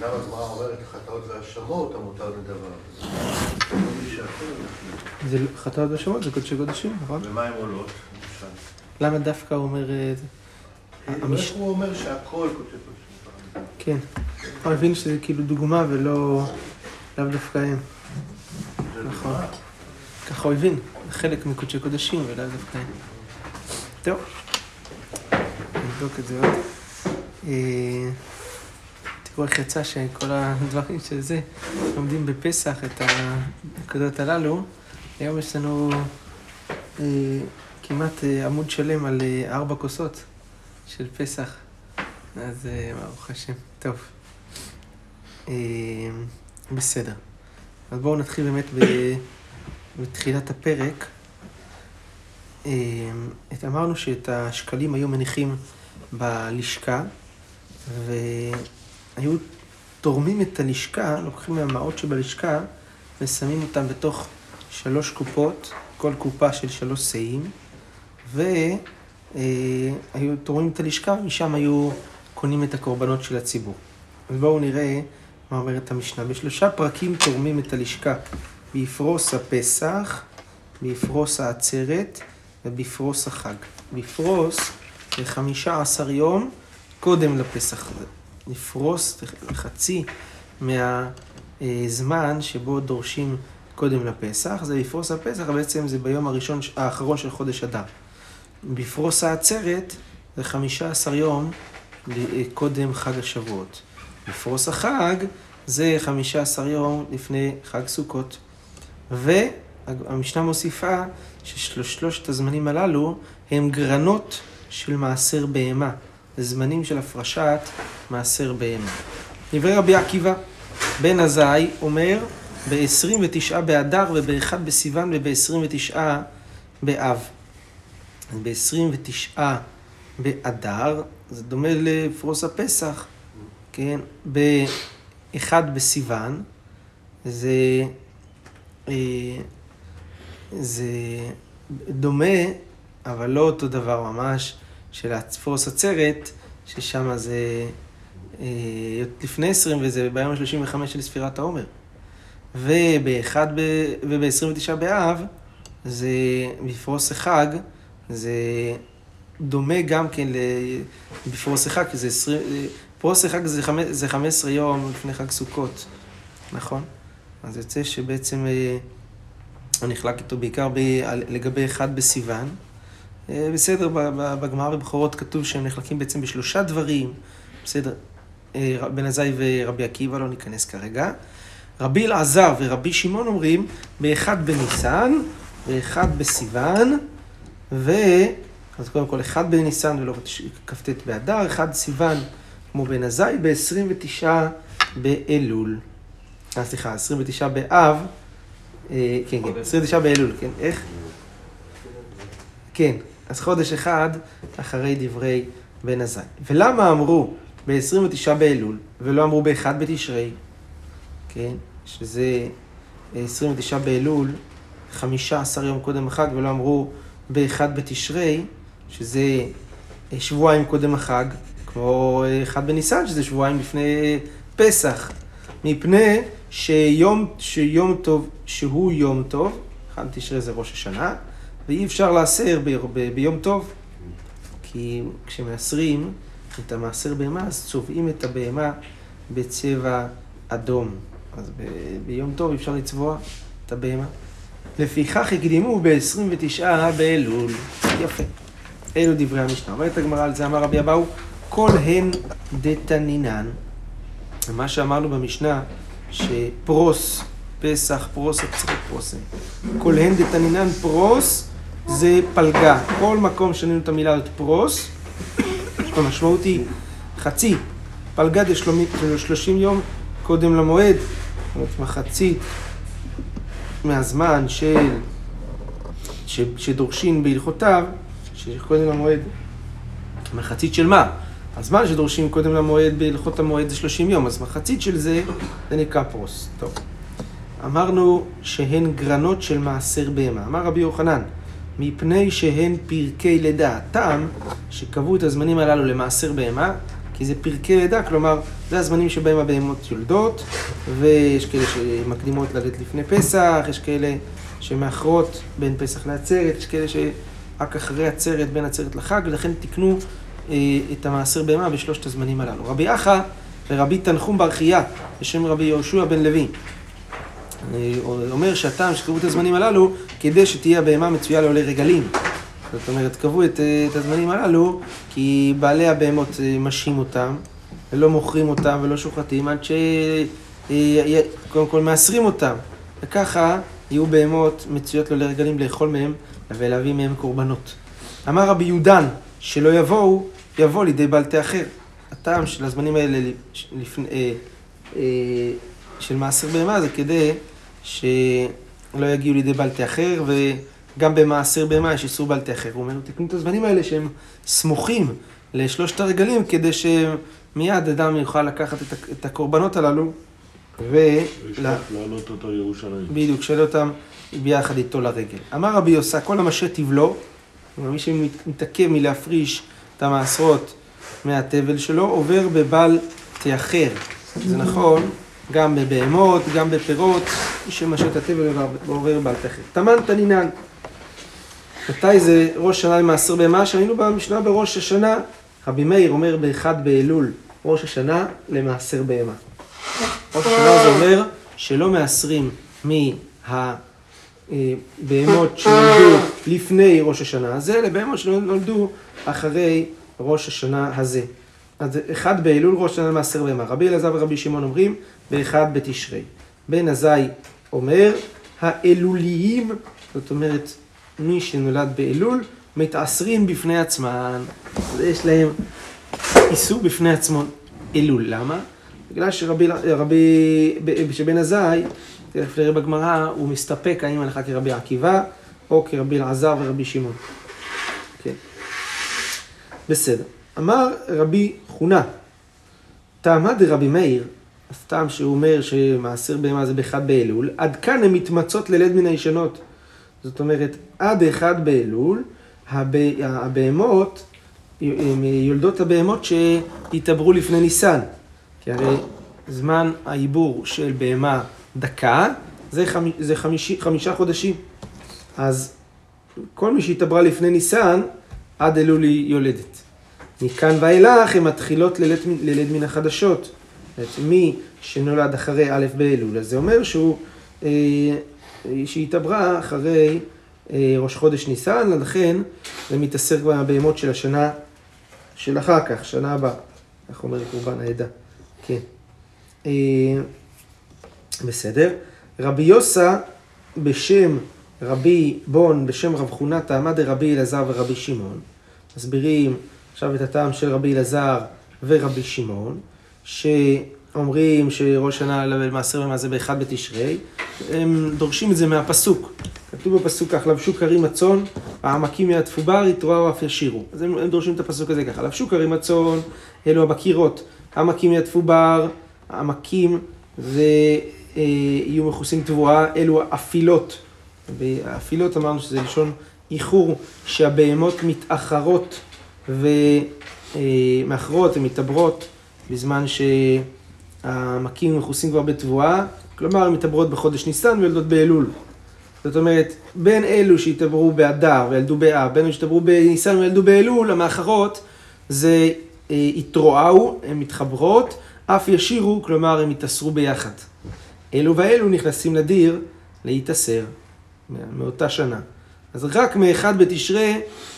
למה הגמרא אומרת חטאות והאשמות המותר לדבר? זה חטאות והאשמות, זה קודשי קודשים, נכון? ומה הן עולות? למשל? למה דווקא הוא אומר... אה, זה? המש- איך הוא אומר שהכל קודשי קודשים? כן. הוא מבין שזה כאילו דוגמה ולא... לאו דווקא הם. נכון. ככה הוא הבין, חלק מקודשי קודשים ולאו דווקא הם. טוב, נבדוק את זה עוד. תראו איך יצא שכל הדברים של זה, לומדים בפסח את הנקודות הללו. היום יש לנו אה, כמעט אה, עמוד שלם על אה, ארבע כוסות של פסח. אז אה, ברוך השם. טוב. אה, בסדר. אז בואו נתחיל באמת ב... בתחילת הפרק. אה, אמרנו שאת השקלים היו מניחים בלשכה, והיו תורמים את הלשכה, לוקחים מהמעות שבלשכה, ושמים אותם בתוך שלוש קופות, כל קופה של שלוש שאים, והיו תורמים את הלשכה, ומשם היו קונים את הקורבנות של הציבור. אז בואו נראה מה אומרת המשנה. בשלושה פרקים תורמים את הלשכה, ביפרוס הפסח, ביפרוס העצרת וביפרוס החג. ביפרוס זה חמישה עשר יום קודם לפסח. לפרוס זה חצי מהזמן שבו דורשים קודם לפסח. זה בפרוס הפסח, בעצם זה ביום הראשון, האחרון של חודש אדר. בפרוס העצרת זה חמישה עשר יום קודם חג השבועות. בפרוס החג זה חמישה עשר יום לפני חג סוכות. והמשנה מוסיפה ששלושת הזמנים הללו הם גרנות של מעשר בהמה. זמנים של הפרשת מעשר בהמה. דברי רבי עקיבא, בן עזאי אומר ב-29 באדר וב-1 בסיוון וב-29 באב. ב-29 באדר, זה דומה לפרוס הפסח, כן? ב-1 בסיוון, זה, אה, זה דומה, אבל לא אותו דבר ממש, של הפרוס עצרת, ששם זה אה, לפני 20 וזה ביום ה-35 של ספירת העומר. וב-1 ב... וב-29 באב, זה בפרוס החג, זה דומה גם כן בפרוס החג, כי זה 20... פרוס החג זה, חמ... זה 15 יום לפני חג סוכות, נכון? אז יוצא שבעצם אה, הוא נחלק איתו בעיקר ב... לגבי אחד בסיוון. אה, בסדר, בגמרא בבכורות כתוב שהם נחלקים בעצם בשלושה דברים. בסדר, אה, בן עזאי ורבי עקיבא, לא ניכנס כרגע. רבי אלעזר ורבי שמעון אומרים, באחד בניסן, ואחד בסיוון, ו... אז קודם כל, אחד בניסן ולא כ"ט באדר, אחד סיוון כמו בן עזאי, ב-29 באלול. אה, סליחה, 29 באב, אה, כן, כן, 29 באלול, כן, איך? כן, אז חודש אחד אחרי דברי בן עזאי. ולמה אמרו ב-29 באלול ולא אמרו ב-1 בתשרי, כן, שזה 29 באלול, 15 יום קודם החג, ולא אמרו ב-1 בתשרי, שזה אה, שבועיים קודם החג, כמו אה, 1 בניסן, שזה שבועיים לפני פסח. מפני שיום, שיום טוב, שהוא יום טוב, 1 בתשרי זה ראש השנה, ואי אפשר לעשר ב, ב, ביום טוב, כי כשמעשרים את המעשר בהמה, אז צובעים את הבהמה בצבע אדום. אז ב, ביום טוב אפשר לצבוע את הבהמה. לפיכך הקדימו ב-29 באלול. יפה. אלו דברי המשנה. אומרת הגמרא על זה, אמר רבי אבאו, כל הן דתנינן. מה שאמרנו במשנה, שפרוס, פסח, פרוס, עצרת פרוסם. כל הן דתנינן פרוס זה פלגה. כל מקום שנינו את המילה הזאת פרוס, המשמעות היא חצי. פלגה ד-30 יום קודם למועד, זאת אומרת מחצית מהזמן של, ש, שדורשים בהלכותיו, שקודם למועד, מחצית של מה? הזמן שדורשים קודם למועד בהלכות המועד זה 30 יום, אז מחצית של זה, זה נקרא פרוס. טוב. אמרנו שהן גרנות של מעשר בהמה. אמר רבי יוחנן, מפני שהן פרקי לידה. הטעם שקבעו את הזמנים הללו למעשר בהמה, כי זה פרקי לידה, כלומר, זה הזמנים שבהם הבהמות יולדות, ויש כאלה שמקדימות ללדת לפני פסח, יש כאלה שמאחרות בין פסח לעצרת, יש כאלה שרק אחרי עצרת, בין עצרת לחג, ולכן תיקנו אה, את המעשר בהמה בשלושת הזמנים הללו. רבי אחא ורבי תנחום בר חייא, בשם רבי יהושע בן לוי. אה, אומר שהטעם שקבעו את הזמנים הללו, כדי שתהיה הבהמה מצויה לעולי רגלים. זאת אומרת, קבעו את, אה, את הזמנים הללו, כי בעלי הבהמות אה, משעים אותם, ולא מוכרים אותם ולא שוחטים, עד שקודם כל מאסרים אותם. וככה יהיו בהמות מצויות לעולי רגלים לאכול מהם ולהביא מהם קורבנות. אמר רבי יהודן, שלא יבואו, יבוא לידי בעלתי אחר. הטעם של הזמנים האלה לפני, אה, אה, של מעשר בהמה זה כדי שלא יגיעו לידי בעלתי אחר, וגם במעשר בהמה יש איסור בעלתי אחר. הוא אומר, תקנו את הזמנים האלה שהם סמוכים לשלושת הרגלים, כדי שמיד אדם יוכל לקחת את הקורבנות הללו, ו... להעלות אותו לירושלים. בדיוק, שאלה אותם ביחד איתו לרגל. אמר רבי יוסה, כל המשה תבלו, מי שמתעכב מלהפריש את המעשרות מהתבל שלו, עובר בבל תאחר. זה נכון גם בבהמות, גם בפירות, את התבל עובר בבל תאחר. תמן תנינן. מתי זה ראש שנה למעשר בהמה? שהיינו במשנה בראש השנה. רבי מאיר אומר באחד באלול, ראש השנה למעשר בהמה. ראש השנה זה אומר שלא מעשרים מה... בהמות שנולדו לפני ראש השנה הזה, לבהמות שנולדו אחרי ראש השנה הזה. אז אחד באלול ראש השנה למעשר בהמה. רבי אלעזר ורבי שמעון אומרים באחד בתשרי. בן עזאי אומר האלוליים, זאת אומרת מי שנולד באלול, מתעשרים בפני עצמם. יש להם איסור בפני עצמו אלול. למה? בגלל שרבי, רבי, שבן עזאי תכף נראה בגמרא, הוא מסתפק האם הלכה כרבי עקיבא או כרבי אלעזר ורבי שמעון. כן. בסדר. אמר רבי חונה, טעמה דרבי מאיר, הסתם שהוא אומר שמעשר בהמה זה באחד באלול, עד כאן הן מתמצות ללד מן הישנות. זאת אומרת, עד אחד באלול, הבהמות, יולדות הבהמות שהתעברו לפני ניסן. כי הרי זמן העיבור של בהמה דקה, זה, חמ... זה חמישי, חמישה חודשים. אז כל מי שהתעברה לפני ניסן, עד אלול היא יולדת. מכאן ואילך הן מתחילות ללד, ללד מן החדשות. זאת מי שנולד אחרי א' באלול, אז זה אומר שהוא, אה, שהתעברה אחרי אה, ראש חודש ניסן, לכן זה מתעסק בבהמות של השנה של אחר כך, שנה הבאה, איך אומר קורבן העדה. כן. אה, בסדר. רבי יוסה בשם רבי בון, בשם רב חונתה, עמד רבי אלעזר ורבי שמעון. מסבירים עכשיו את הטעם של רבי אלעזר ורבי שמעון, שאומרים שראש שנה למעשר ומה זה באחד בתשרי, הם דורשים את זה מהפסוק. כתוב בפסוק כך, לבשו כרים הצאן, העמקים יעטפו בר, יתרועו אף ישירו. אז הם, הם דורשים את הפסוק הזה ככה, לבשו כרים הצאן, אלו הבקירות, העמקים יעטפו בר, העמקים זה אה, מכוסים תבואה, אלו אפילות. האפילות אמרנו שזה לשון איחור, שהבהמות מתאחרות ומאחרות, הן מתעברות בזמן שהמקים מכוסים כבר בתבואה, כלומר הן מתעברות בחודש ניסן ויולדות באלול. זאת אומרת, בין אלו שהתעברו באדר וילדו באב, בין אלו שהתעברו בניסן וילדו באלול, המאחרות זה אה, התרועעו, הן מתחברות, אף ישירו, כלומר הם יתאסרו ביחד. אלו ואלו נכנסים לדיר להתאסר מאותה שנה. אז רק מאחד בתשרה,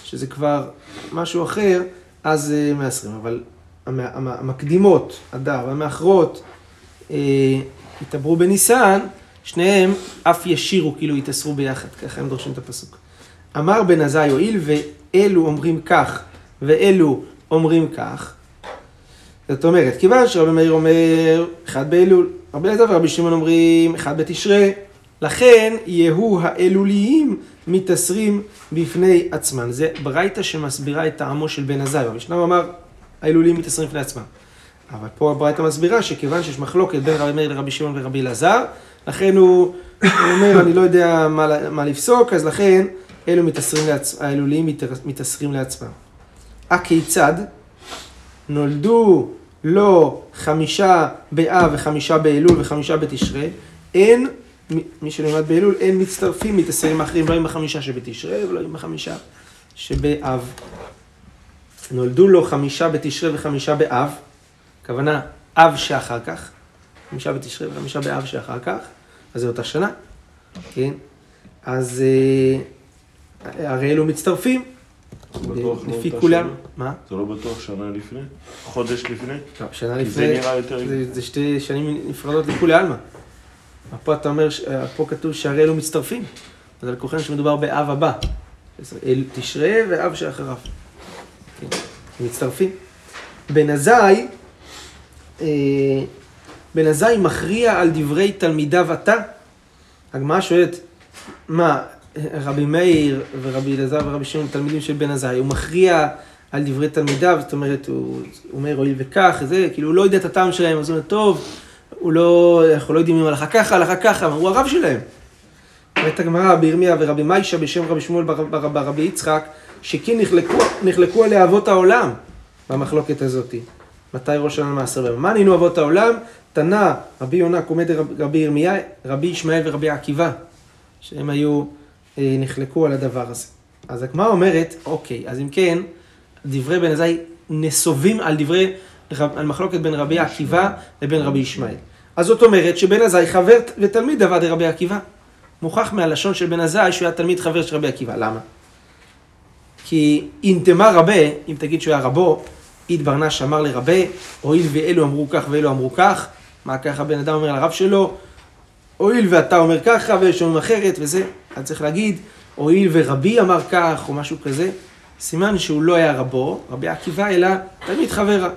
שזה כבר משהו אחר, אז uh, מעשרים. אבל המקדימות, הדר והמאחרות, uh, התעברו בניסן, שניהם אף ישירו, כאילו יתאסרו ביחד, ככה הם דורשים את הפסוק. אמר בן עזאי, הואיל ואלו אומרים כך, ואלו אומרים כך, זאת אומרת, כיוון שרבי מאיר אומר, אחד באלול, רבי אליעזר ורבי שמעון אומרים, אחד בתשרה, לכן יהיו האלוליים מתאסרים בפני עצמם. זה ברייתא שמסבירה את טעמו של בן עזאי. המשנה אמר, האלוליים מתאסרים בפני עצמם. אבל פה הברייתא מסבירה שכיוון שיש מחלוקת בין רבי מאיר לרבי שמעון ורבי אלעזר, לכן הוא, הוא אומר, אני לא יודע מה, מה לפסוק, אז לכן אלו מתאסרים לעצ... האלוליים מתאסרים לעצמם. הכיצד נולדו לא חמישה באב וחמישה באלול וחמישה בתשרי, אין, מי שנלמד באלול, אין מצטרפים מתעשרים האחרים, לא עם החמישה שבתשרי ולא עם החמישה שבאב. נולדו לו חמישה בתשרי וחמישה באב, הכוונה אב שאחר כך, חמישה בתשרי וחמישה באב שאחר כך, אז זו אותה שנה, כן? אז אה, הרי אלו מצטרפים, לא לפי כולם? מה? זה לא בטוח שנה לפני? חודש לפני? לא, שנה כי זה לפני, נראה יותר... זה, זה שתי שנים נפרדות לכולי עלמא. פה אתה אומר, פה כתוב שהרי אלו מצטרפים. אז על כולכם שמדובר באב הבא. אל תשרה ואב שאחריו. מצטרפים. בן עזאי, אה, בן עזאי מכריע על דברי תלמידיו עתה. הגמרא שואלת, מה, רבי מאיר ורבי אלעזר ורבי שמעון תלמידים של בן עזאי, הוא מכריע על דברי תלמידיו, זאת אומרת, הוא אומר הואיל וכך, זה, כאילו הוא לא יודע את הטעם שלהם, אז הוא אומר, טוב, הוא לא, אנחנו לא יודעים אם הלכה ככה, הלכה ככה, הוא הרב שלהם. אומרת הגמרא בירמיה ורבי מיישה בשם רבי שמואל בר- בר- ברבי יצחק, שכן נחלקו, נחלקו עליה אבות העולם במחלוקת הזאתי. מתי ראש השנה מעשר בהם? מה נינו אבות העולם? תנא רבי יונה קומד רב- רבי ירמיה, רבי ישמעאל ורבי עקיבא, שהם היו, אה, נחלקו על הדבר הזה. אז הגמרא אומרת, אוקיי, אז אם כן, דברי בן עזאי נסובים על דברי, על מחלוקת בין רבי עקיבא לבין רבי ישמעאל. אז זאת אומרת שבן עזאי חבר ותלמיד עבד רבי עקיבא. מוכח מהלשון של בן עזאי שהוא היה תלמיד חבר של רבי עקיבא. למה? כי אם תמה רבה, אם תגיד שהוא היה רבו, אית ברנש אמר לרבה, הואיל ואלו אמרו כך ואלו אמרו כך, מה ככה בן אדם אומר לרב שלו, הואיל ואתה אומר ככה ויש אומרים אחרת וזה, אז צריך להגיד, הואיל ורבי אמר כך או משהו כזה, סימן שהוא לא היה רבו, רבי עקיבא, אלא תלמיד חברה.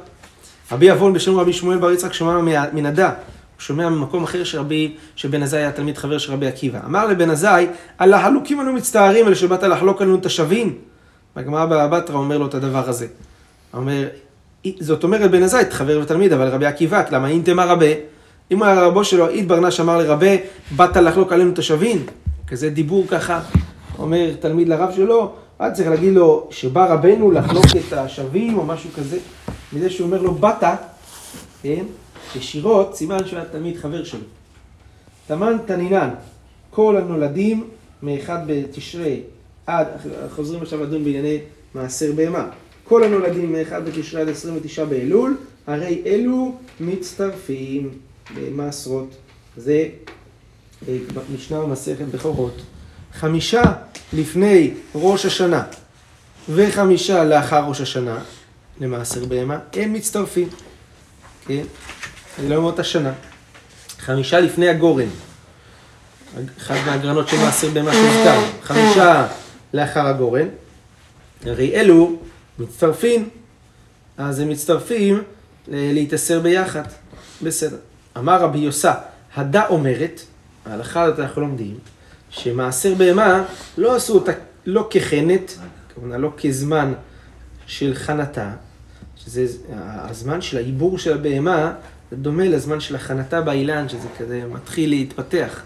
רבי עוון בשם רבי שמואל בר יצחק שומע מה- מנדה, הוא שומע ממקום אחר שרבי, שבן עזאי היה תלמיד חבר של רבי עקיבא. אמר לבן עזאי, על החלוקים אנו מצטערים, אלה שבאת לחלוק עלינו את. בגמרא בבא בתרא אומר לו את הדבר הזה. אומר, זאת אומרת בן עזאי, חבר ותלמיד, אבל רבי עקיבא, למה אין תמה רבה? אם היה רבו שלו, אית ברנש אמר לרבה, באת לחלוק עלינו השווים? כזה דיבור ככה, אומר תלמיד לרב שלו, אז צריך להגיד לו שבא רבנו לחלוק את השווים או משהו כזה, מזה שהוא אומר לו באת, כן, ישירות, סימן שהוא היה תלמיד חבר שלו. תמן תנינן, כל הנולדים מאחד בתשרי עד, חוזרים עכשיו לדון בענייני מעשר בהמה. כל הנולדים מאחד בתשרי עד 29 באלול, הרי אלו מצטרפים במעשרות. זה אה, משנה במסכת בכורות. חמישה לפני ראש השנה וחמישה לאחר ראש השנה, למעשר בהמה, הם מצטרפים. כן? זה לא מאותה שנה. חמישה לפני הגורן. אחד מהגרנות של מעשר בהמה שהוזכר. חמישה לאחר הגורן. הרי אלו מצטרפים, אז הם מצטרפים ל- להתעשר ביחד. בסדר. אמר רבי יוסה, הדה אומרת, ההלכה הזאת אנחנו לומדים, שמעשר בהמה לא עשו אותה לא כחנת, כלומר לא כזמן של חנתה, שזה הזמן של העיבור של הבהמה, זה דומה לזמן של הכנתה באילן, שזה כזה מתחיל להתפתח,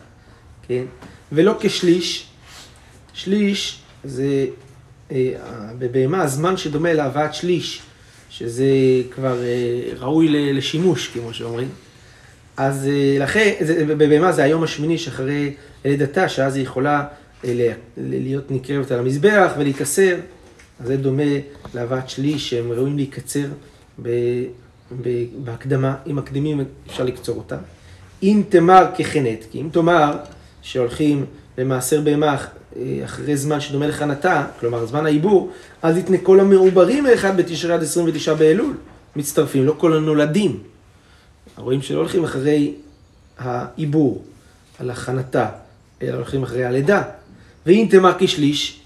כן? ולא כשליש, שליש זה אה, בבהמה הזמן שדומה להבאת שליש, שזה כבר אה, ראוי לשימוש, כמו שאומרים. אז אה, לכן, בבהמה זה היום השמיני שאחרי לידתה, שאז היא יכולה להיות נקרבת על המזבח ולהיקצר. אז זה דומה להבאת שליש שהם ראויים להיקצר בהקדמה. אם מקדימים אפשר לקצור אותה. אם תמר כחנת, כי אם תאמר שהולכים למעשר בהמה אחרי זמן שדומה לחנתה, כלומר זמן העיבור, אז יתנה כל המעוברים מאחד בתשרי עד 29 באלול. מצטרפים, לא כל הנולדים. רואים שלא הולכים אחרי העיבור, על הכנתה, אלא הולכים אחרי הלידה. ואם תמר כשליש,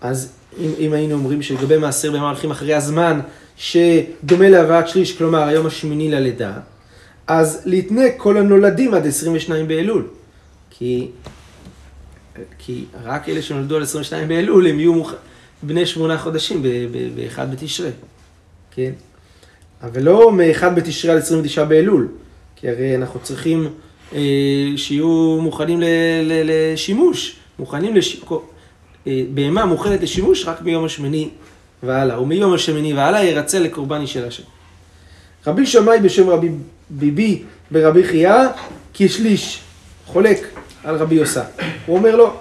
אז אם, אם היינו אומרים שלגבי מעשר בהמה הולכים אחרי הזמן שדומה להבאת שליש, כלומר היום השמיני ללידה, אז ליתנה כל הנולדים עד 22 באלול. כי, כי רק אלה שנולדו על 22 באלול הם יהיו מוכ... בני שמונה חודשים באחד בתשרי, כן? אבל לא מאחד בתשרי עד 29 באלול, כי הרי אנחנו צריכים אה, שיהיו מוכנים ל, ל, לשימוש, מוכנים לש... אה, בהמה מוכנת לשימוש רק מיום השמיני והלאה, ומיום השמיני והלאה ירצה לקורבן אל השם. רבי שמאי בשם רבי ביבי ברבי חייא, כשליש, חולק על רבי יוסה. הוא אומר לו,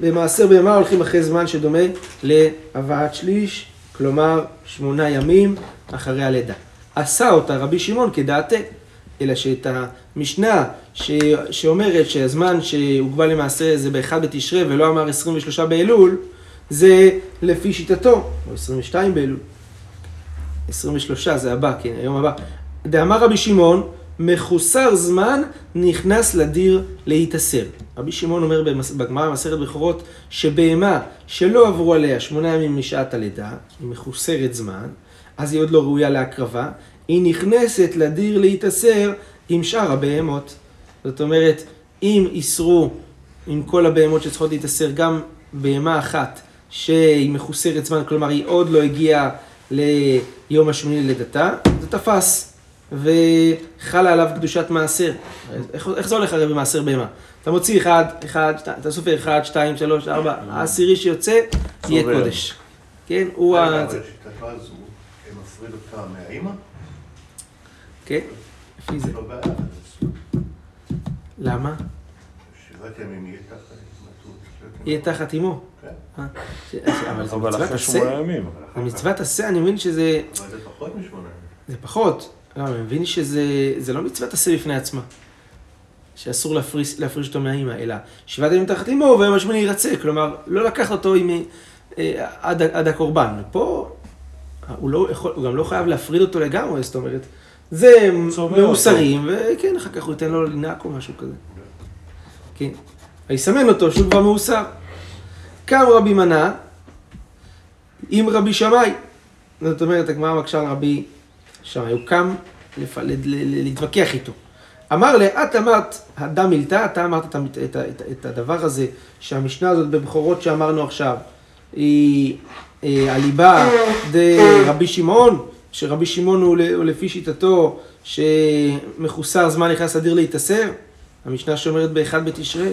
במעשר בהמה הולכים אחרי זמן שדומה להבאת שליש, כלומר שמונה ימים אחרי הלידה. עשה אותה רבי שמעון כדעתה, אלא שאת המשנה ש... שאומרת שהזמן שהוגבל למעשה זה באחד בתשרי ולא אמר 23 באלול, זה לפי שיטתו, או 22 באלול. 23 זה הבא, כן, היום הבא. דאמר רבי שמעון, מחוסר זמן נכנס לדיר להתאסר. רבי שמעון אומר בגמרא במסכת בכורות שבהמה שלא עברו עליה שמונה ימים משעת הלידה, היא מחוסרת זמן, אז היא עוד לא ראויה להקרבה, היא נכנסת לדיר להתאסר עם שאר הבהמות. זאת אומרת, אם איסרו עם כל הבהמות שצריכות להתאסר גם בהמה אחת שהיא מחוסרת זמן, כלומר היא עוד לא הגיעה ליום השמיני ללידתה, זה תפס. וחלה עליו קדושת מעשר. איך, איך זה הולך הרי במעשר בהמה? אתה מוציא אחד, אחד, שתיים, אתה סופר אחד, שתיים, שלוש, ארבע, העשירי שיוצא, יהיה קודש. כן, הוא ה... אבל שיטתו הזו, מפריד אותה מהאימא? כן, לפי זה. לא. למה? שבעת ימים יהיה תחת התמתות. יהיה תחת אמו. כן. אה, ש- אבל זה אבל מצוות אחרי עשה. שמונה ימים. מצוות עשה, אני מבין שזה... אבל זה פחות משמונה ימים. זה פחות. לא, אני מבין שזה זה לא מצוות עשה בפני עצמה. שאסור להפריש, להפריש אותו מהאימא, אלא שבעת ימים תחת אמו והיום השמיני ירצה. כלומר, לא לקחת אותו עם, אה, עד, עד הקורבן. פה הוא, לא יכול, הוא גם לא חייב להפריד אותו לגמרי, זאת אומרת, זה מאוסרים, וכן, אחר כך הוא ייתן לו לנהק או משהו כזה. כן. ויסמן אותו שהוא כבר מאוסר. קם רבי מנה עם רבי שמאי. זאת אומרת, הגמרא מקשה על רבי שמאי. הוא קם לפ... להתווכח איתו. אמר לה, את אמרת, הדם מילתה, אתה אמרת את, את, את, את הדבר הזה, שהמשנה הזאת בבכורות שאמרנו עכשיו, היא אה, הליבה דרבי שמעון, שרבי שמעון הוא, לפי שיטתו שמחוסר זמן נכנס אדיר להתאסר, המשנה שאומרת באחד בתשרי.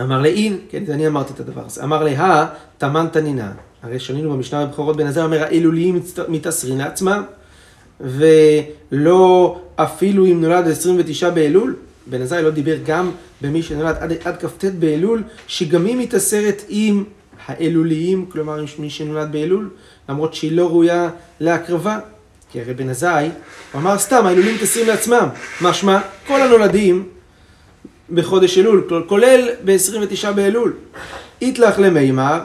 אמר לאין, כן, זה אני אמרתי את הדבר הזה, אמר לה, תמן תנינה, הרי שנינו במשנה בבכורות בן עזר, אומר, האלוליים מצט- מתאסרים לעצמם, ולא אפילו אם נולד 29 באלול, בן עזאי לא דיבר גם במי שנולד עד, עד כ"ט באלול, שגם היא מתאסרת עם האלוליים, כלומר עם מי שנולד באלול, למרות שהיא לא ראויה להקרבה. כי הרי בן עזאי, הוא אמר סתם, האלולים מתאסרים לעצמם. משמע, כל הנולדים בחודש אלול, כולל ב-29 באלול. איתלך למימר,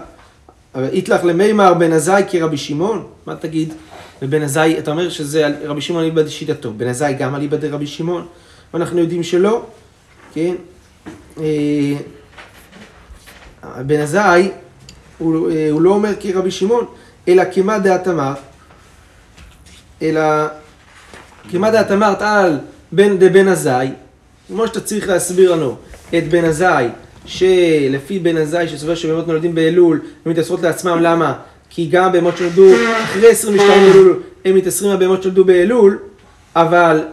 איתלך למימר בן עזאי כרבי שמעון, מה תגיד? ובן עזאי, אתה אומר שזה רבי שמעון אליבא דשיטתו, בן עזאי גם אליבא דרבי שמעון, ואנחנו יודעים שלא, כן? אה, בן עזאי, הוא, אה, הוא לא אומר כרבי שמעון, אלא כמה אמר, אלא כמה אמרת על בן דבן עזאי, כמו שאתה צריך להסביר לנו את בן עזאי, שלפי בן עזאי שסובר שבהמות נולדים באלול, הן מתאסרות לעצמם, למה? כי גם הבהמות שנולדו אחרי 22 באלול, הם מתאסרים הבהמות שנולדו באלול, אבל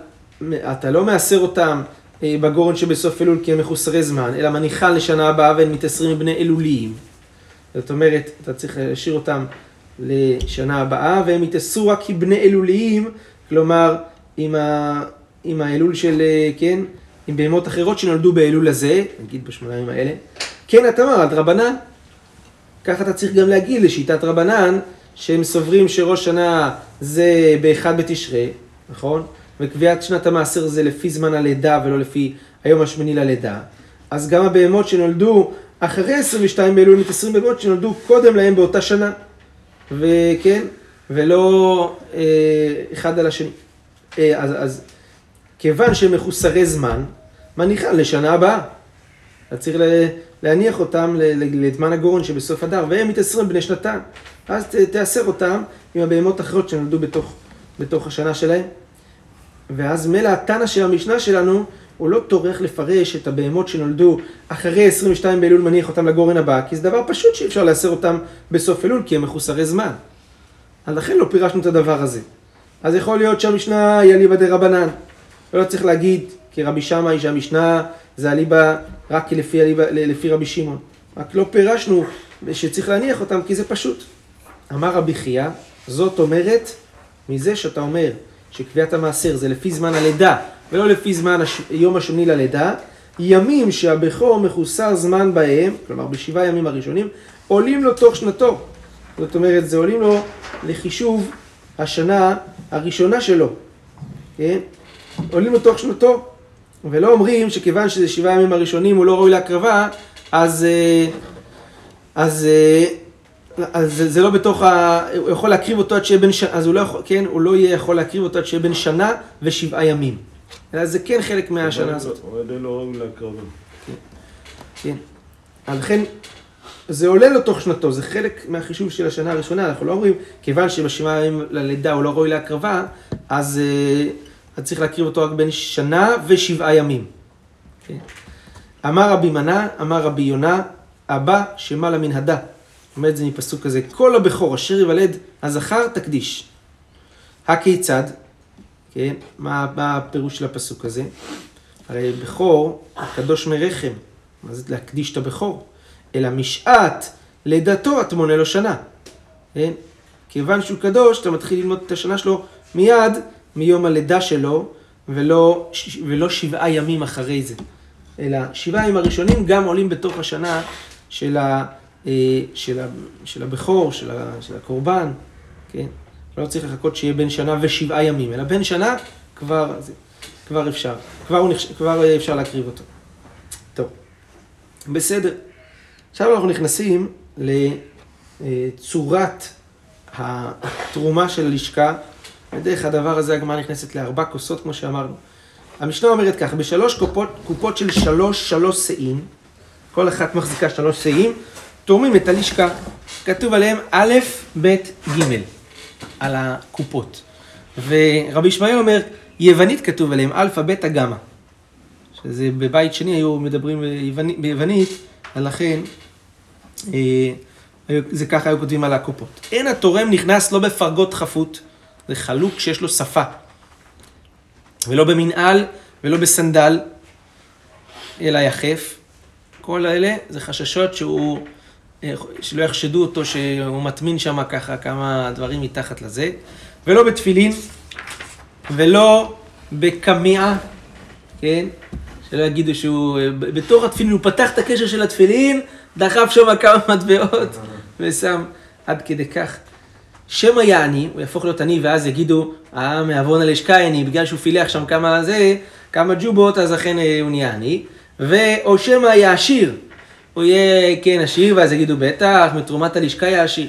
אתה לא מאסר אותם אה, בגורן שבסוף אלול כי הם מחוסרי זמן, אלא מניחן לשנה הבאה והם מתאסרים מבני אלוליים. זאת אומרת, אתה צריך להשאיר אותם לשנה הבאה, והם יתאסרו רק כבני אלוליים, כלומר, עם, ה, עם האלול של, אה, כן, עם בהמות אחרות שנולדו באלול הזה, נגיד בשמונה ימים האלה. כן, אתה אמר, על רבנן. ככה אתה צריך גם להגיד לשיטת רבנן, שהם סוברים שראש שנה זה באחד בתשרי, נכון? וקביעת שנת המעשר זה לפי זמן הלידה ולא לפי היום השמיני ללידה. אז גם הבהמות שנולדו אחרי 22 באלול מתאסרים בהמות שנולדו קודם להם באותה שנה. וכן, ולא אה, אחד על השני. אה, אז, אז כיוון שהם מחוסרי זמן, מניחן לשנה הבאה. אתה צריך להניח אותם לזמן הגורן שבסוף הדר, והם מתאסרים בני שנתיים. אז ת- תאסר אותם עם הבהמות האחרות שנולדו בתוך, בתוך השנה שלהם. ואז מילא התנא של המשנה שלנו, הוא לא טורח לפרש את הבהמות שנולדו אחרי 22 באלול מניח אותם לגורן הבא, כי זה דבר פשוט שאי אפשר לאסר אותם בסוף אלול, כי הם מחוסרי זמן. אז לכן לא פירשנו את הדבר הזה. אז יכול להיות שהמשנה היא אליבא דרבנן. ולא צריך להגיד כרבי שמאי שהמשנה זה אליבא רק לפי, אליבא, לפי רבי שמעון. רק לא פירשנו שצריך להניח אותם כי זה פשוט. אמר רבי חייא, זאת אומרת, מזה שאתה אומר שקביעת המעשר זה לפי זמן הלידה ולא לפי זמן הש... יום השני ללידה, ימים שהבכור מחוסר זמן בהם, כלומר בשבעה ימים הראשונים, עולים לו תוך שנתו. זאת אומרת, זה עולים לו לחישוב השנה הראשונה שלו, כן? עולים לו תוך שנתו, ולא אומרים שכיוון שזה שבעה ימים הראשונים הוא לא ראוי להקרבה, אז, אה, אז, אה, אז זה, לא בתוך ה... הוא יכול להקריב אותו עד שיהיה בן שנה, אז הוא לא יכול, כן, הוא לא יהיה יכול להקריב אותו עד שיהיה בן שנה ושבעה ימים. אלא זה כן חלק מהשנה הזאת. הוא עדיין לא ראוי להקרבה. כן. אז לכן, זה עולה לו תוך שנתו, זה חלק מהחישוב של השנה הראשונה, אנחנו לא אומרים, כיוון שבשבעה ימים ללידה הוא לא ראוי להקרבה, אז, אה, אז צריך להקריב אותו רק בין שנה ושבעה ימים. כן. אמר רבי מנה, אמר רבי יונה, הבא שמעלה מן הדה. אומר את זה מפסוק כזה, כל הבכור אשר יוולד הזכר תקדיש. הכיצד? כן, מה, מה הפירוש של הפסוק הזה? הרי בכור, הקדוש מרחם, מה זה להקדיש את הבכור? אלא משעת לידתו את מונה לו שנה. כן? כיוון שהוא קדוש, אתה מתחיל ללמוד את השנה שלו מיד מיום הלידה שלו, ולא, ולא שבעה ימים אחרי זה. אלא שבעה ימים הראשונים גם עולים בתוך השנה של, ה, אה, של, ה, של הבכור, של, ה, של הקורבן, כן? לא צריך לחכות שיהיה בין שנה ושבעה ימים, אלא בין שנה כבר, כבר אפשר, כבר, נחש, כבר אפשר להקריב אותו. טוב, בסדר. עכשיו אנחנו נכנסים לצורת התרומה של הלשכה. ודרך הדבר הזה הגמרא נכנסת לארבע כוסות, כמו שאמרנו. המשנה אומרת כך, בשלוש קופות, קופות של שלוש, שלוש שאים, כל אחת מחזיקה שלוש שאים, תורמים את הלשכה. כתוב עליהם א', ב', ג', על הקופות. ורבי ישמעאל אומר, יוונית כתוב עליהם, אלפא, בטא, גמא. שזה בבית שני היו מדברים ביוונית ולכן אה, זה ככה היו כותבים על הקופות. אין התורם נכנס לא בפרגוד חפות, זה חלוק שיש לו שפה. ולא במנעל ולא בסנדל, אלא יחף. כל אלה זה חששות שהוא, אה, שלא יחשדו אותו שהוא מטמין שם ככה כמה דברים מתחת לזה. ולא בתפילין, ולא בקמיעה, כן? שלא יגידו שהוא, אה, בתוך התפילין, הוא פתח את הקשר של התפילין, דחף שם כמה מטבעות ושם עד כדי כך. שמא יעני, הוא יהפוך להיות עני, ואז יגידו, אה, מעוון על אשקייני, בגלל שהוא פילח שם כמה זה, כמה ג'ובות, אז אכן אה, הוא נהיה עני. ואו שמא יהיה עשיר, הוא יהיה, כן, עשיר, ואז יגידו, בטח, מתרומת הלשכה יהיה עשיר.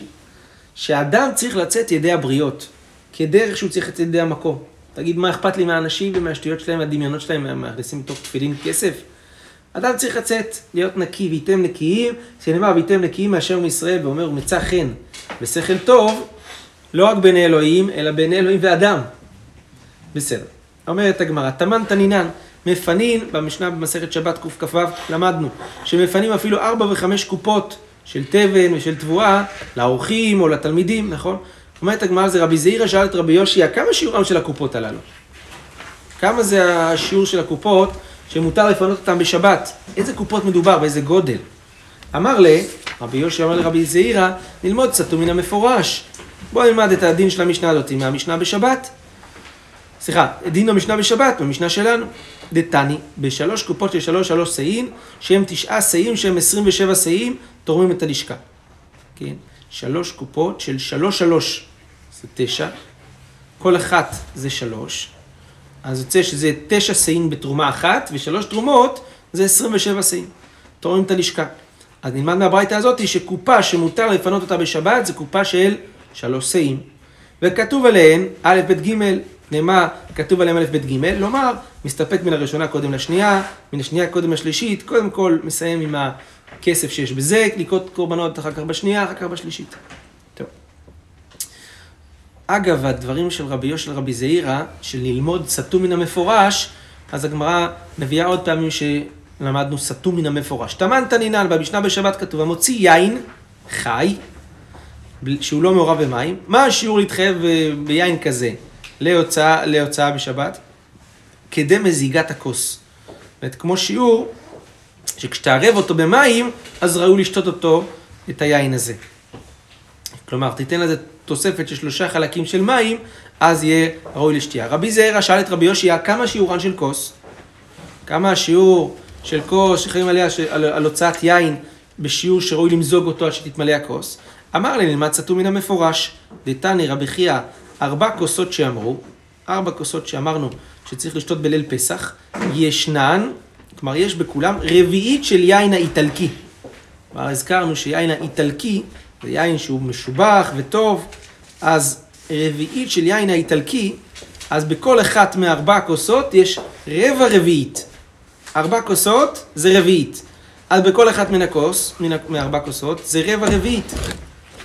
שאדם צריך לצאת ידי הבריות, כדרך שהוא צריך לצאת ידי המקום. תגיד, מה אכפת לי מהאנשים ומהשטויות שלהם, מהדמיונות שלהם, מהכניסים בתוך תפילין כסף? אדם צריך לצאת, להיות נקי, וייתם נקיים, שנאמר, וייתם נקיים מהשם מישראל, ואומר, ומצא חן ושכל טוב, לא רק בעיני אלוהים, אלא בעיני אלוהים ואדם. בסדר. אומרת הגמרא, תמן תנינן, מפנין, במשנה במסכת שבת קכ"ו, למדנו, שמפנים אפילו ארבע וחמש קופות של תבן ושל תבואה לאורחים או לתלמידים, נכון? אומרת הגמרא זה רבי זעירא שאל את רבי יושיע, כמה שיעורם של הקופות הללו? כמה זה השיעור של הקופות שמותר לפנות אותם בשבת? איזה קופות מדובר? באיזה גודל? אמר ל... רבי יושיע אמר לרבי זעירא, ללמוד סתום מן המפורש. בוא נלמד את הדין של המשנה הזאת מהמשנה בשבת. סליחה, דין המשנה בשבת, במשנה שלנו. דתני, בשלוש קופות של שלוש שלוש שאים, שהם תשעה שאים, שהם עשרים ושבע שאים, תורמים את הלשכה. כן? שלוש קופות של שלוש שלוש זה תשע, כל אחת זה שלוש, אז יוצא שזה תשע שאים בתרומה אחת, ושלוש תרומות זה עשרים ושבע שאים. תורמים את הלשכה. אז נלמד מהברייתא הזאת שקופה שמותר לפנות אותה בשבת זה קופה של שלוש שאים. וכתוב עליהן א', ב', ג', נאמר, כתוב עליהם א', ב', ג', לומר, מסתפק מן הראשונה קודם לשנייה, מן השנייה קודם לשלישית, קודם כל מסיים עם הכסף שיש בזה, לקרות קורבנות אחר כך בשנייה, אחר כך בשלישית. אגב, הדברים של רבי יושל רבי זעירא, של ללמוד סתום מן המפורש, אז הגמרא מביאה עוד פעמים שלמדנו סתום מן המפורש. תמן תנינן, במשנה בשבת כתוב, המוציא יין חי, שהוא לא מעורב במים, מה השיעור להתחייב ביין כזה להוצאה, להוצאה בשבת? כדי מזיגת הכוס. זאת אומרת, כמו שיעור שכשתערב אותו במים, אז ראוי לשתות אותו, את היין הזה. כלומר, תיתן לזה תוספת של שלושה חלקים של מים, אז יהיה ראוי לשתייה. רבי זעירא שאל את רבי יושיע, כמה שיעורן של כוס? כמה השיעור של כוס שחיים עליה, על, על הוצאת יין בשיעור שראוי למזוג אותו עד שתתמלא הכוס? אמר לי, נלמד סתום מן המפורש. דתני רבי חייא, ארבע כוסות שאמרו, ארבע כוסות שאמרנו שצריך לשתות בליל פסח, ישנן, כלומר יש בכולם רביעית של יין האיטלקי. כבר הזכרנו שיין האיטלקי זה יין שהוא משובח וטוב, אז רביעית של יין האיטלקי, אז בכל אחת מארבע הכוסות יש רבע רביעית. ארבע כוסות זה רביעית. אז בכל אחת מן הכוס, מן מארבע כוסות, זה רבע רביעית.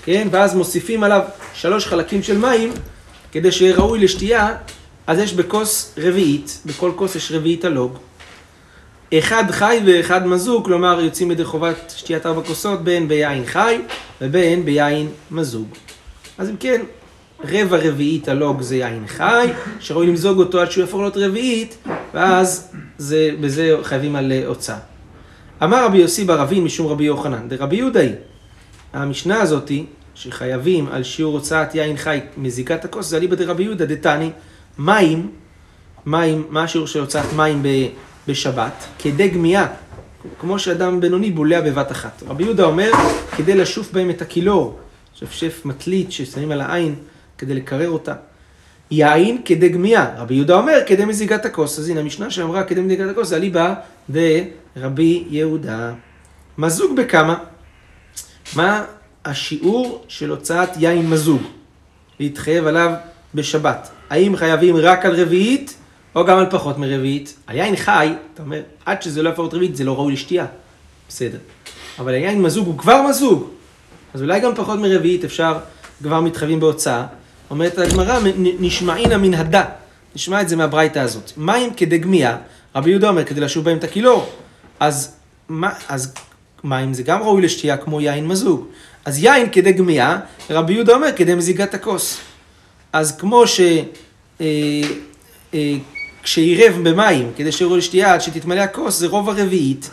כן? ואז מוסיפים עליו שלוש חלקים של מים, כדי שיהיה ראוי לשתייה, אז יש בכוס רביעית, בכל כוס יש רביעית הלוג. אחד חי ואחד מזוג, כלומר יוצאים ידי חובת שתיית ארבע כוסות בין ביין חי ובין ביין מזוג. אז אם כן, רבע רביעית הלוג זה יין חי, שראוי למזוג אותו עד שהוא יהפוך להיות רביעית, ואז זה, בזה חייבים על אה, הוצאה. אמר רבי יוסי בר אבין משום רבי יוחנן, דרבי יהודה היא. המשנה הזאתי, שחייבים על שיעור הוצאת יין חי מזיקת הכוס, זה אליבא דרבי יהודה דתני, מים, מים, מה השיעור של הוצאת מים ב, בשבת? כדי גמייה, כמו שאדם בינוני בולע בבת אחת. רבי יהודה אומר, כדי לשוף בהם את הקילור, שפשף מטלית ששמים על העין כדי לקרר אותה. יין כדי גמייה, רבי יהודה אומר כדי מזיגת הכוס, אז הנה המשנה שאמרה כדי מזיגת הכוס, זה אליבא דרבי יהודה. מזוג בכמה? מה השיעור של הוצאת יין מזוג? להתחייב עליו בשבת. האם חייבים רק על רביעית, או גם על פחות מרביעית? על יין חי, אתה אומר, עד שזה לא יהפוך רביעית, זה לא ראוי לשתייה. בסדר. אבל היין מזוג הוא כבר מזוג. אז אולי גם פחות מרביעית אפשר, כבר מתחייבים בהוצאה. אומרת הגמרא, "נ- נשמעינא מן הדה. נשמע את זה מהברייתא הזאת. מים כדי גמייה, רבי יהודה אומר, כדי לשוב בהם את הקילור. אז, מה, אז מים זה גם ראוי לשתייה כמו יין מזוג. אז יין כדי גמייה, רבי יהודה אומר, כדי מזיגת הכוס. אז כמו ש... אה, אה, כשירב במים, כדי שיראו לשתייה עד שתתמלא הכוס, זה רוב הרביעית.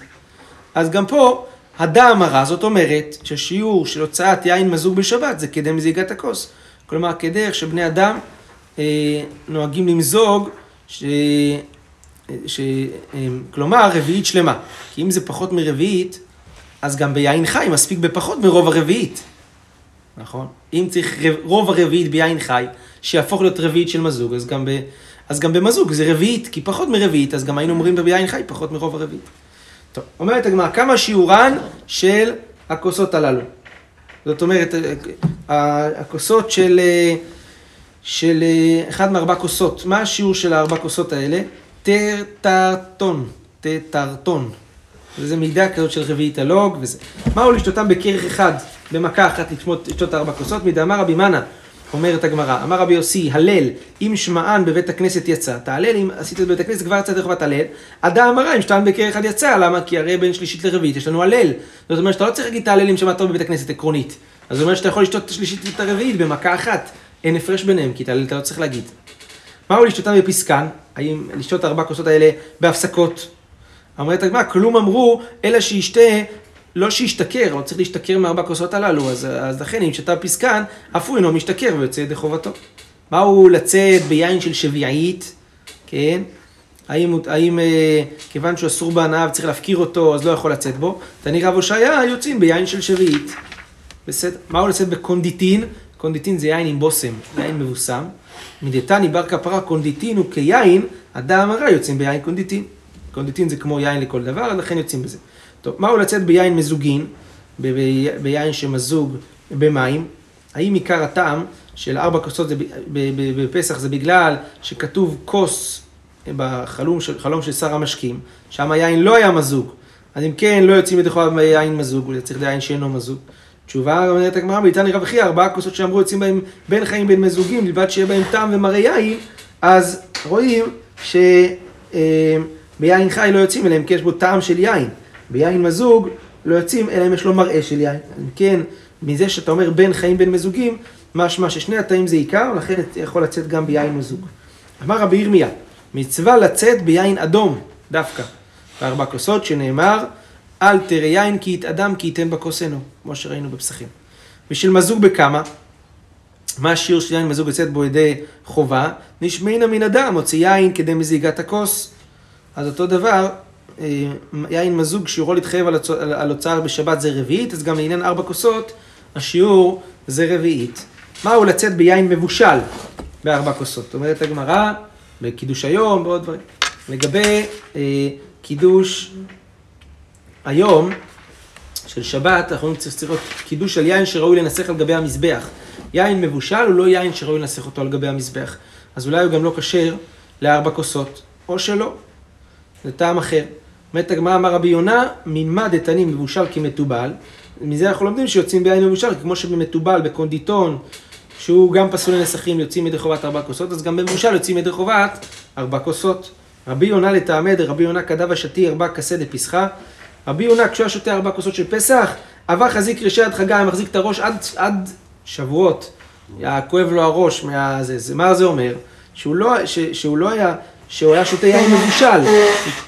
אז גם פה, הדה המרה, זאת אומרת, ששיעור של הוצאת יין מזוג בשבת זה כדי מזיגת הכוס. כלומר, כדי איך שבני אדם אה, נוהגים למזוג, ש... ש... אה, כלומר, רביעית שלמה. כי אם זה פחות מרביעית, אז גם ביין חי מספיק בפחות מרוב הרביעית. נכון? אם צריך רוב הרביעית ביין חי, שיהפוך להיות רביעית של מזוג, אז גם, ב, אז גם במזוג זה רביעית, כי פחות מרביעית, אז גם היינו אומרים ביין חי פחות מרוב הרביעית. טוב, אומרת הגמרא, כמה שיעורן של הכוסות הללו? זאת אומרת, אה, אה, הכוסות של, אה, של אחד מארבע כוסות, מה השיעור של הארבע כוסות האלה? טרטרטון, טרטרטון. וזה מידה כזאת של רביעית הלוג וזה. מהו לשתותם בכרך אחד, במכה אחת לשתות, לשתות ארבע כוסות? מדאמר רבי מנה, אומרת הגמרא, אמר רבי יוסי, הלל, אם שמען בבית הכנסת יצא, תהלל אם עשית את בית הכנסת, כבר יצאת לחובת הלל, עדה אמרה, אם שתן בכרך אחד יצא, למה? כי הרי בין שלישית לרביעית יש לנו הלל. זאת אומרת שאתה לא צריך להגיד תהלל אם שמעת בבית הכנסת עקרונית. אז זאת אומרת שאתה יכול לשתות את השלישית ואת הרביעית במכה אחת. אין הפרש ביניהם, כי תהלל אתה לא צריך להגיד. מהו לשתותם בפסקן? האם לשתות ארבע כוסות האלה בהפסקות? אומרת הגמרא, כלום אמרו, אלא שישתה, לא שישתכר, לא צריך להשתכר מארבע כוסות הללו, אז, אז לכן אם שתה פסקן, אף הוא אינו משתכר ויוצא ידי חובתו. מהו לצאת ביין של שביעית, כן? האם, הוא- האם אה, כיוון שהוא אסור בהנאה וצריך להפקיר אותו, אז לא יכול לצאת בו? תני רב הושעיה, יוצאים ביין של שביעית. בסדר. מהו לצאת בקונדיטין? קונדיטין זה יין עם בושם, יין מבוסם. מדתני בר קפרא קונדיטין הוא כיין, הדא אמרה יוצאים ביין קונדיטין. קונדיטין זה כמו יין לכל דבר, לכן יוצאים בזה. טוב, מהו לצאת ביין מזוגין, ב- ב- ביין שמזוג במים? האם עיקר הטעם של ארבע כוסות זה ב- ב- בפסח זה בגלל שכתוב כוס בחלום של, של שר המשקים, שם היין לא היה מזוג. אז אם כן, לא יוצאים ידי חובה ביין מזוג, הוא צריך יין שאינו מזוג. תשובה, אומרת הגמרא, ביתני רב חייא, ארבעה כוסות שאמרו יוצאים בהם בין חיים בין מזוגים, בלבד שיהיה בהם טעם ומראה יין, אז רואים שביין חי לא יוצאים, אלא אם כן יש בו טעם של יין. ביין מזוג לא יוצאים, אלא אם יש לו מראה של יין. כן, מזה שאתה אומר בין חיים בין מזוגים, משמע ששני התאים זה עיקר, לכן יכול לצאת גם ביין מזוג. אמר רבי ירמיה, מצווה לצאת ביין אדום, דווקא. בארבע כוסות שנאמר, אל תראה יין כי יתאדם כי ייתן בכוס עינו, כמו שראינו בפסחים. ושל מזוג בכמה? מה השיעור של יין מזוג יוצאת בו ידי חובה? נשמעינא מן הדם, מוציא יין כדי מזיגת הכוס. אז אותו דבר, אה, יין מזוג שיעורו להתחייב על הצ- על הוצאה בשבת זה רביעית, אז גם לעניין ארבע כוסות, השיעור זה רביעית. מהו לצאת ביין מבושל בארבע כוסות? אומרת הגמרא, בקידוש היום, ועוד דברים. לגבי אה, קידוש היום, של שבת, אנחנו שצריך להיות קידוש על יין שראוי לנסח על גבי המזבח. יין מבושל הוא לא יין שראוי לנסח אותו על גבי המזבח. אז אולי הוא גם לא כשר לארבע כוסות, או שלא. זה טעם אחר. אומרת הגמרא אמר רבי יונה, מלמד דתני מבושל כמתובל. מזה אנחנו לומדים שיוצאים ביין מבושל, כמו שבמתובל, בקונדיטון, שהוא גם פסול לנסחים, יוצאים ידי חובת ארבע כוסות, אז גם במבושל יוצאים ידי חובת ארבע כוסות. רבי יונה לטעמי רבי יונה כדב השתי ארבע כסה דפסחה. רבי יונה, כשהוא היה שותה ארבע כוסות של פסח, עבר חזיק רשי עד חגי, מחזיק את הראש עד, עד שבועות. היה כואב לו הראש מהזה. זה, מה זה אומר? שהוא לא, ש, שהוא לא היה, שהוא היה שותה יין מבושל.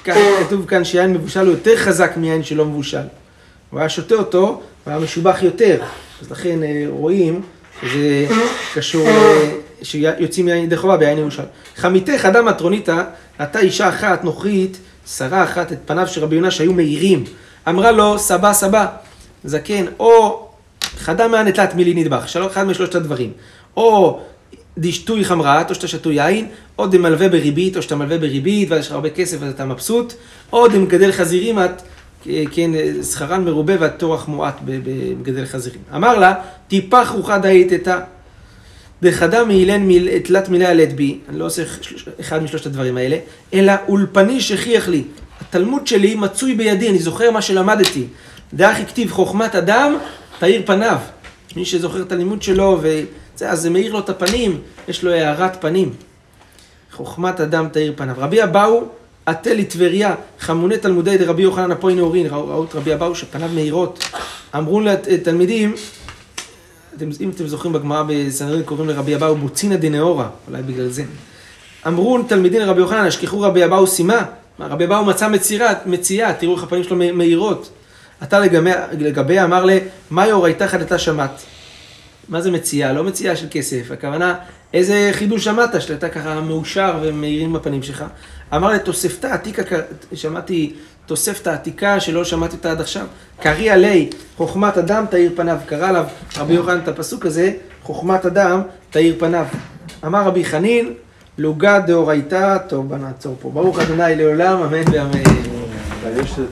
כאן, כתוב כאן שיין מבושל הוא יותר חזק מיין שלא מבושל. הוא היה שותה אותו, הוא היה משובח יותר. אז לכן אה, רואים שזה קשור, אה, שיוצאים מיין ידי חובה ביין מבושל. חמיתך אדם מטרוניתא, ראתה אישה אחת נוכרית, שרה אחת את פניו של רבי יונה שהיו מאירים. אמרה לו, סבא סבא, זקן, או חדה מהנטלת מילי נדבך, שלום אחד משלושת הדברים. או דשתוי חמרת, או שאתה שתוי יין, או דמלווה בריבית, או שאתה מלווה בריבית, ואז יש לך הרבה כסף אז אתה מבסוט, או דמגדל חזירים, את, כן, שכרן מרובה והטורח מועט במגדל חזירים. אמר לה, טיפח רוחה דהיתתה, דחדה מאילן מיל, תלת מילי הלט בי, אני לא עושה אחד משלושת הדברים האלה, אלא אולפני שכיח לי. התלמוד שלי מצוי בידי, אני זוכר מה שלמדתי. דאך הכתיב חוכמת אדם, תאיר פניו. מי שזוכר את הלימוד שלו, וזה, אז זה מאיר לו את הפנים, יש לו הארת פנים. חוכמת אדם תאיר פניו. רבי אבאו, עטה לטבריה, חמוני תלמודי דרבי יוחנן אפוי נאורין, ראו, את רבי אבאו שפניו מאירות. אמרו לתלמידים, אתם, אם אתם זוכרים בגמרא בסנהדרין קוראים לרבי אבאו בוצינא דנאורה, אולי בגלל זה. אמרו תלמידים לרבי יוחנן, השכחו רבי אבאו סימה. מה, רבי אבאו מצא מצירה, מציאה, תראו איך הפנים שלו מאירות. אתה לגבי, לגבי אמר לה, מה יורייתא חדתה שמעת? מה זה מציאה? לא מציאה של כסף, הכוונה, איזה חידוש שמעת שאתה ככה מאושר ומאירים בפנים שלך. אמר לה, תוספתא עתיקה, שמעתי תוספתא עתיקה שלא שמעתי אותה עד עכשיו. קריא עלי, חוכמת אדם תאיר פניו. קרא עליו רבי יוחנן את הפסוק הזה, חוכמת אדם תאיר פניו. אמר רבי חנין, לוגה דאורייתא, טוב בוא נעצור פה. ברוך ה' לעולם, אמן ואמן.